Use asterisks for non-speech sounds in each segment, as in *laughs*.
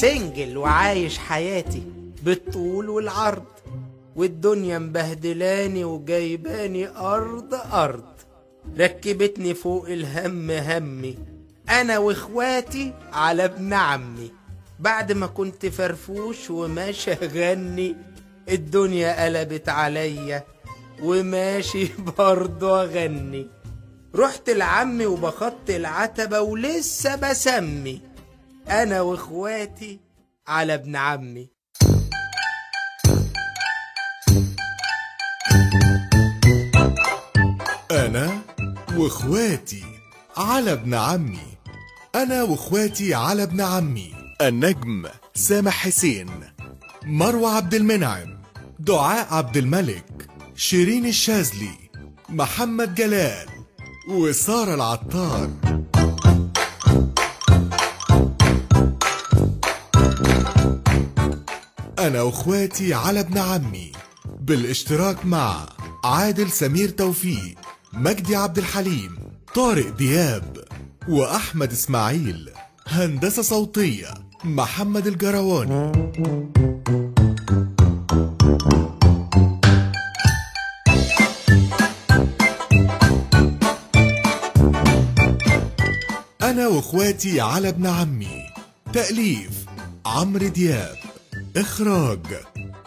سنجل وعايش حياتي بالطول والعرض والدنيا مبهدلاني وجايباني أرض أرض. ركبتني فوق الهم همي أنا وإخواتي على ابن عمي. بعد ما كنت فرفوش وماشي أغني الدنيا قلبت عليا وماشي *laughs* برضه أغني. رحت لعمي وبخط العتبة ولسه بسمي. أنا وإخواتي على ابن عمي. أنا وإخواتي على ابن عمي. أنا وإخواتي على ابن عمي. النجم سامح حسين مروة عبد المنعم دعاء عبد الملك شيرين الشاذلي محمد جلال وسارة العطار. أنا وإخواتي على ابن عمي بالاشتراك مع عادل سمير توفيق مجدي عبد الحليم طارق دياب وأحمد إسماعيل هندسة صوتية محمد الجرواني. أنا وإخواتي على ابن عمي تأليف عمرو دياب. إخراج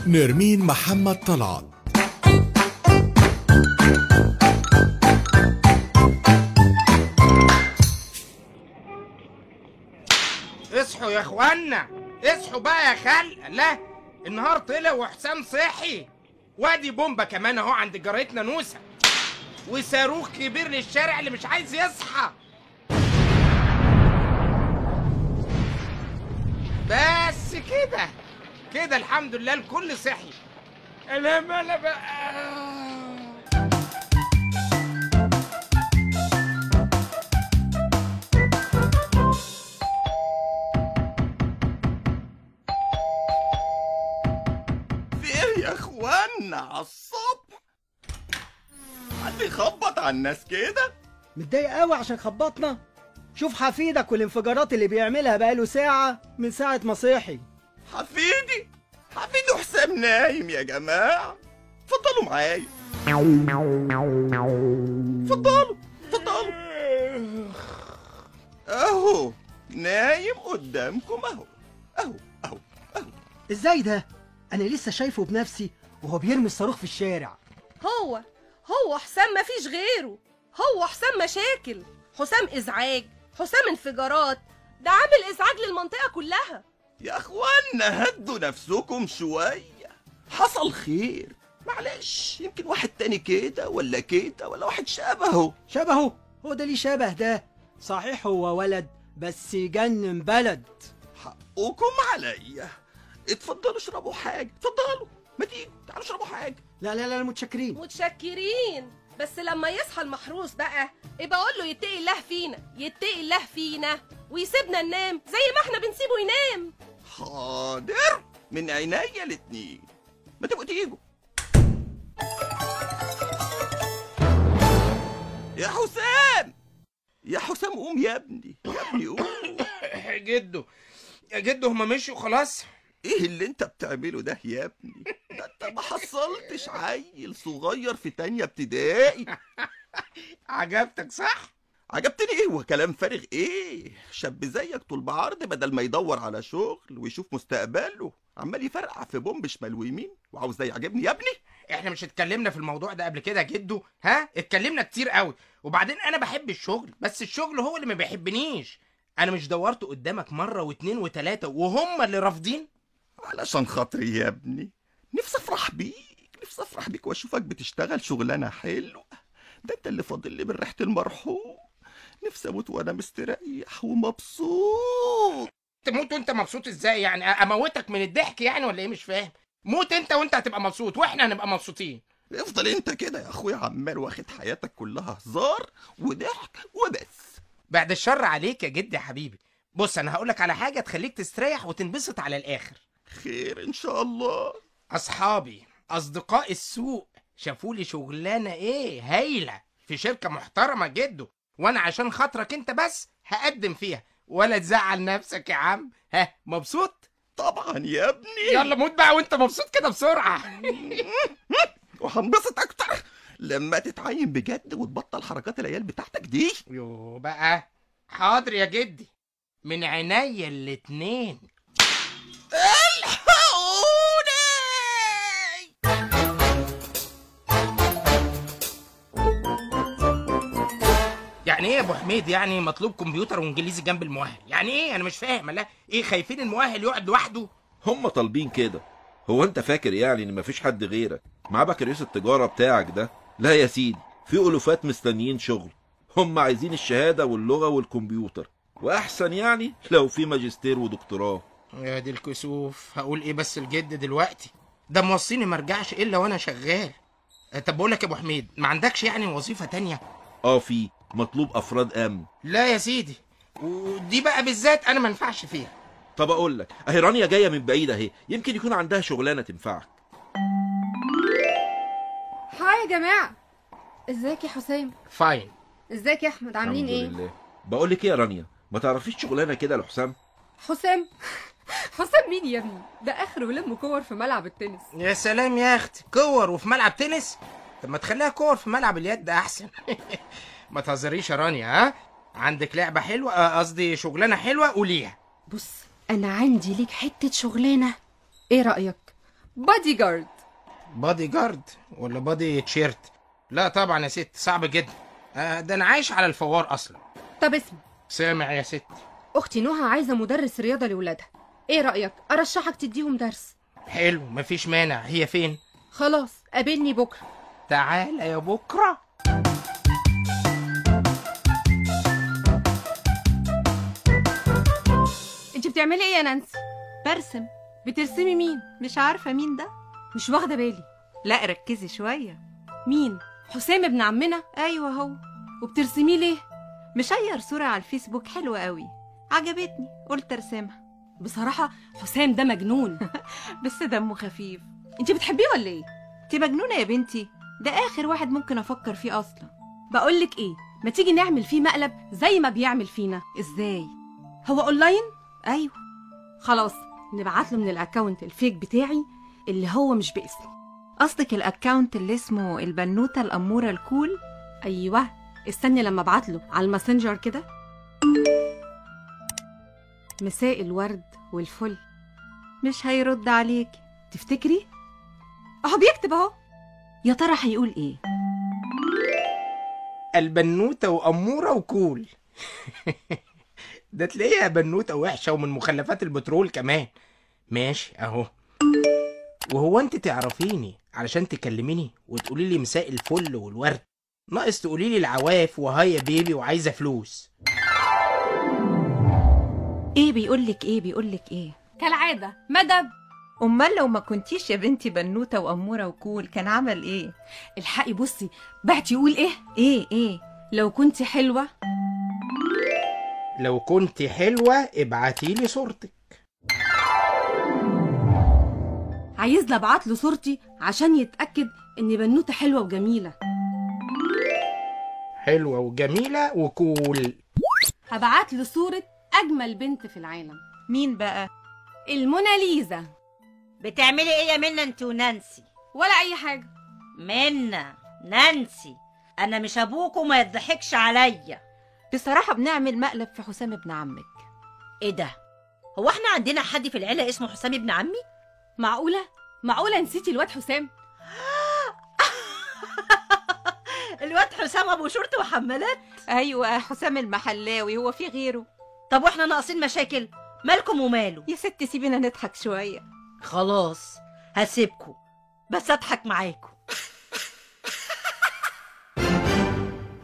نرمين محمد طلعت. اصحوا يا اخوانا اصحوا بقى يا خلق لا النهار طلع وحسام صحي. وادي بومبا كمان اهو عند جارتنا نوسة. وصاروخ كبير للشارع اللي مش عايز يصحى. بس كده. كده الحمد لله الكل صحي. أنا مالا بقى. في إيه يا اخوانا على الصبح حد يخبط على الناس كده؟ متضايق قوي عشان خبطنا. شوف حفيدك والانفجارات اللي بيعملها بقاله ساعة من ساعة ما صحي حفيدي حفيدي حسام نايم يا جماعة. اتفضلوا معايا. اتفضلوا اتفضلوا. اهو نايم قدامكم اهو. اهو اهو إزاي ده؟ أنا لسه شايفه بنفسي وهو بيرمي الصاروخ في الشارع. هو هو حسام مفيش غيره. هو حسام مشاكل. حسام ازعاج حسام انفجارات. ده عامل ازعاج للمنطقة كلها. يا اخوانا هدوا نفسكم شوية. حصل خير. معلش يمكن واحد تاني كده ولا كده ولا واحد شبهه. شبهه؟ هو ده ليه شبه ده. صحيح هو ولد بس يجنن بلد. حقكم عليا. اتفضلوا اشربوا حاجة. اتفضلوا. ما تيجوا تعالوا اشربوا حاجة. لا لا لا متشكرين. متشكرين. بس لما يصحى المحروس بقى يبقى أقول له يتقي الله فينا يتقي الله فينا ويسيبنا ننام زي ما إحنا بنسيبه ينام. حاضر. من عينيا الاتنين. ما تبقوا تيجوا. يا حسام! يا حسام قوم يا ابني. يا ابني قوم. *coughs* جدو. يا جدو هما مشوا خلاص. إيه اللي أنت بتعمله ده يا ابني؟ ده أنت ما حصلتش عيل صغير في تانية ابتدائي. *laughs* عجبتك صح؟ عجبتني إيه؟ وكلام فارغ إيه؟ شاب زيك طول بعرض بدل ما يدور على شغل ويشوف مستقبله عمال يفرقع في بومب شمال ويمين. وعاوز ده يعجبني يا ابني؟ إحنا مش اتكلمنا في الموضوع ده قبل كده جدو ها؟ اتكلمنا كتير قوي. وبعدين أنا بحب الشغل بس الشغل هو اللي ما بيحبنيش. أنا مش دورت قدامك مرة واتنين وتلاتة وهم اللي رافضين؟ علشان خاطري يا ابني. نفسي أفرح بيك نفسي أفرح بيك وأشوفك بتشتغل شغلانة حلوة. ده أنت اللي فاضل لي من ريحه المرحوم. نفسي أموت وأنا مستريح ومبسوط. تموت وأنت مبسوط إزاي يعني؟ أموتك من الضحك يعني ولا إيه؟ مش فاهم. موت أنت وأنت هتبقى مبسوط وإحنا هنبقى مبسوطين. افضل أنت كده يا أخويا عمال واخد حياتك كلها هزار وضحك وبس. بعد الشر عليك يا جدي يا حبيبي. بص أنا هقولك على حاجة تخليك تستريح وتنبسط على الآخر. خير إن شاء الله. أصحابي أصدقاء السوق شافوا لي شغلانة إيه؟ هايلة في شركة محترمة جدا وأنا عشان خاطرك انت بس هقدم فيها. ولا تزعل نفسك يا عم. ها مبسوط؟ طبعا يا ابني. يلا موت بقى وانت مبسوط كده بسرعة. *laughs* وهنبسط أكتر لما تتعين بجد وتبطل حركات العيال بتاعتك دي. يو بقى. حاضر يا جدي. من عينيا الاتنين. يعني إيه يا أبو حميد؟ يعني مطلوب كمبيوتر وإنجليزي جنب المؤهل. يعني إيه؟ أنا مش فاهم. لا إيه خايفين المؤهل يقعد لوحده؟ هم طالبين كده. هو أنت فاكر يعني إن مفيش حد غيرك؟ معاه بكالوريوس التجارة بتاعك ده؟ لا يا سيدي في ألوفات مستنيين شغل. هم عايزين الشهادة واللغة والكمبيوتر. وأحسن يعني لو في ماجستير ودكتوراه. يا دي الكسوف. هقول إيه بس الجد دلوقتي؟ ده موصيني ما أرجعش إلا وأنا شغال. طب بقول لك يا أبو حميد ما عندكش يعني وظيفة تانية؟ آه في. مطلوب أفراد آمن. لا يا سيدي. ودي بقى بالذات أنا ما انفعش فيها. طب أقول لك أهي رانيا جاية من بعيد أهي. يمكن يكون عندها شغلانة تنفعك. hi يا جماعة. إزيك يا حسام fine. إزيك يا أحمد؟ عاملين الحمد إيه؟ لله. بقول لك إيه يا رانيا؟ ما تعرفيش شغلانة كده لحسام؟ حسام. *laughs* حسام مين يا ابني؟ ده آخره لم كور في ملعب التنس. يا سلام يا أختي. كور وفي ملعب تنس؟ طب ما تخليها كور في ملعب اليد أحسن. *laughs* ما تهزريش يا رانيا ها؟ عندك لعبة حلوة آه، قصدي شغلانة حلوة قوليها. بص أنا عندي ليك حتة شغلانة. إيه رأيك؟ بادي جارد بادي جارد ولا body t-shirt لا طبعا يا ست صعب جدا. آه، ده أنا عايش على الفوار أصلا. طب اسمع. سامع يا ست. أختي نهى عايزة مدرس رياضة لولادها. إيه رأيك؟ أرشحك تديهم درس. حلو مفيش مانع. هي فين؟ خلاص قابلني بكرة. تعالى يا بكرة. بتعملي إيه يا نانسي؟ برسم. بترسمي مين؟ مش عارفة مين ده؟ مش واخدة بالي. لا ركزي شوية. مين؟ حسام ابن عمنا؟ أيوة هو. وبترسميه ليه؟ مشير صورة على الفيسبوك حلوة قوي. عجبتني قلت أرسمها. بصراحة حسام ده مجنون. *laughs* بس دمه خفيف. انت بتحبيه ولا إيه؟ انت مجنونة يا بنتي. ده آخر واحد ممكن أفكر فيه أصلا. بقولك إيه ما تيجي نعمل فيه مقلب زي ما بيعمل فينا. إزاي؟ هو أونلاين؟ أيوة. خلاص نبعت له من ال account ال fake بتاعي اللي هو مش باسمي قصدك ال account اللي اسمه البنوتة الأمورة ال cool؟ أيوه. استني لما أبعت له على الماسنجر كده. مساء الورد والفل. مش هيرد عليك. تفتكري؟ أهو بيكتب أهو. يا ترى هيقول إيه؟ البنوتة وأمورة وكول. *laughs* ده تلاقيها بنوتة وحشة ومن مخلفات البترول كمان. ماشي أهو. وهو أنت تعرفيني علشان تكلميني وتقولي لي مساء الفل والورد. ناقص تقولي لي العواف وهاي يا بيبي وعايزة فلوس. إيه بيقولك إيه؟ بيقولك إيه؟ كالعادة. مدب. أمال لو ما كنتيش يا بنتي بنوتة وأمورة وكول كان عمل إيه؟ الحقي بصي بعت يقول إيه؟ إيه إيه؟ لو كنت حلوة. لو كنت حلوة ابعتي لي صورتك عايزني ابعت له صورتي عشان يتأكد اني بنوتة حلوة وجميلة. حلوة وجميلة وكول. هبعت له صورة أجمل بنت في العالم. مين بقى؟ الموناليزا بتعملي إيه يا منى انت ونانسي؟ ولا أي حاجة. منى نانسي أنا مش أبوك وما يضحكش عليا. بصراحة بنعمل مقلب في حسام ابن عمك. إيه ده؟ هو إحنا عندنا حد في العيلة اسمه حسام ابن عمي؟ معقولة؟ معقولة نسيتي الواد حسام؟ *laughs* الواد حسام أبو شرطة وحمالات؟ أيوة حسام المحلاوي هو في غيره. طب وإحنا ناقصين مشاكل؟ مالكم وماله؟ يا ست سيبينا نضحك شوية. خلاص هسيبكم. بس أضحك معاكم.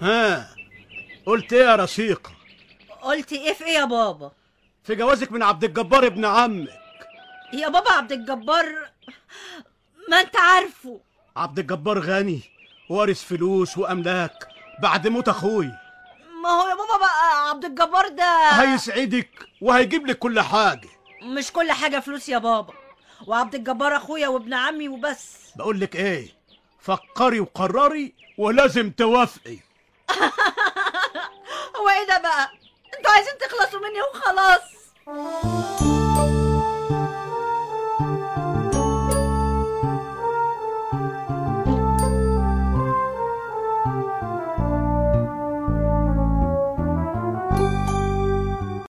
ها؟ قلت إيه يا رشيقة قلت إيه في إيه يا بابا؟ في جوازك من عبد الجبار ابن عمك. يا بابا عبد الجبار ما أنت عارفه. عبد الجبار غني وارث فلوس وأملاك بعد موت أخوي. ما هو يا بابا بقى عبد الجبار ده هيسعدك وهيجيب لك كل حاجة. مش كل حاجة فلوس يا بابا. وعبد الجبار أخويا وابن عمي وبس. بقول لك إيه فكري وقرري ولازم توافقي. *laughs* إيه ده بقى أنتوا عايزين تخلصوا مني وخلاص.